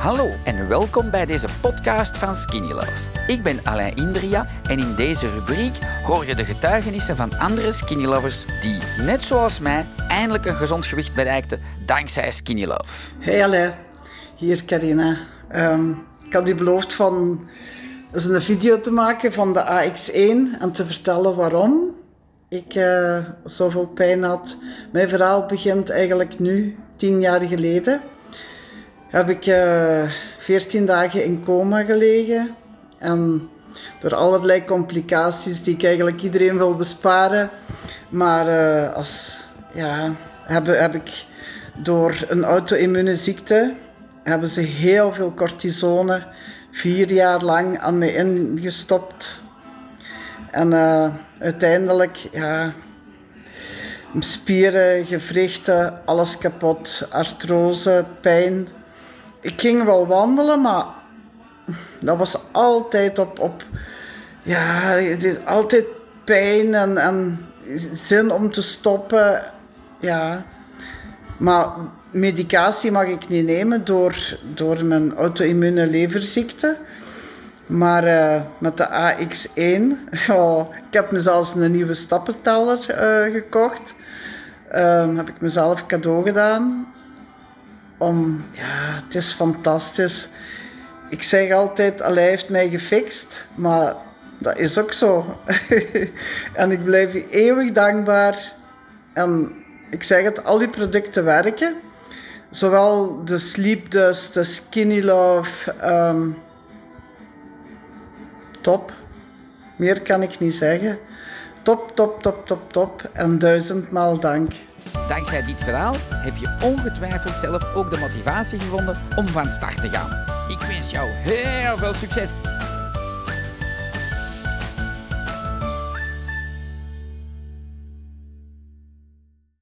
Hallo en welkom bij deze podcast van Skinny Love. Ik ben Alain Indria en in deze rubriek hoor je de getuigenissen van andere Skinny Lovers die, net zoals mij, eindelijk een gezond gewicht bereikten dankzij Skinny Love. Hey Alain, hier Carina. Um, ik had u beloofd van eens een video te maken van de AX1 en te vertellen waarom ik uh, zoveel pijn had. Mijn verhaal begint eigenlijk nu, tien jaar geleden heb ik uh, eh, 14 dagen in coma gelegen. En door allerlei complicaties die ik eigenlijk iedereen wil besparen. Maar uh, als, ja, heb, heb ik door een auto-immune ziekte hebben ze heel veel cortisone vier jaar lang aan me ingestopt. En uh, uiteindelijk, ja, spieren, gewrichten, alles kapot, artrose, pijn ik ging wel wandelen, maar dat was altijd op, op ja, het is altijd pijn en, en zin om te stoppen. Ja. Maar medicatie mag ik niet nemen door, door mijn auto-immune leverziekte. Maar uh, met de AX1, oh, ik heb mezelf een nieuwe stappenteller uh, gekocht. Uh, heb ik mezelf cadeau gedaan om, ja, het is fantastisch. Ik zeg altijd, Allah heeft mij gefixt, maar dat is ook zo. en ik blijf je eeuwig dankbaar. En ik zeg het, al die producten werken. Zowel de Sleep Dust, de Skinny Love, um, top. Meer kan ik niet zeggen. Top, top, top, top, top. En duizendmaal dank. Dankzij dit verhaal heb je ongetwijfeld zelf ook de motivatie gevonden om van start te gaan. Ik wens jou heel veel succes!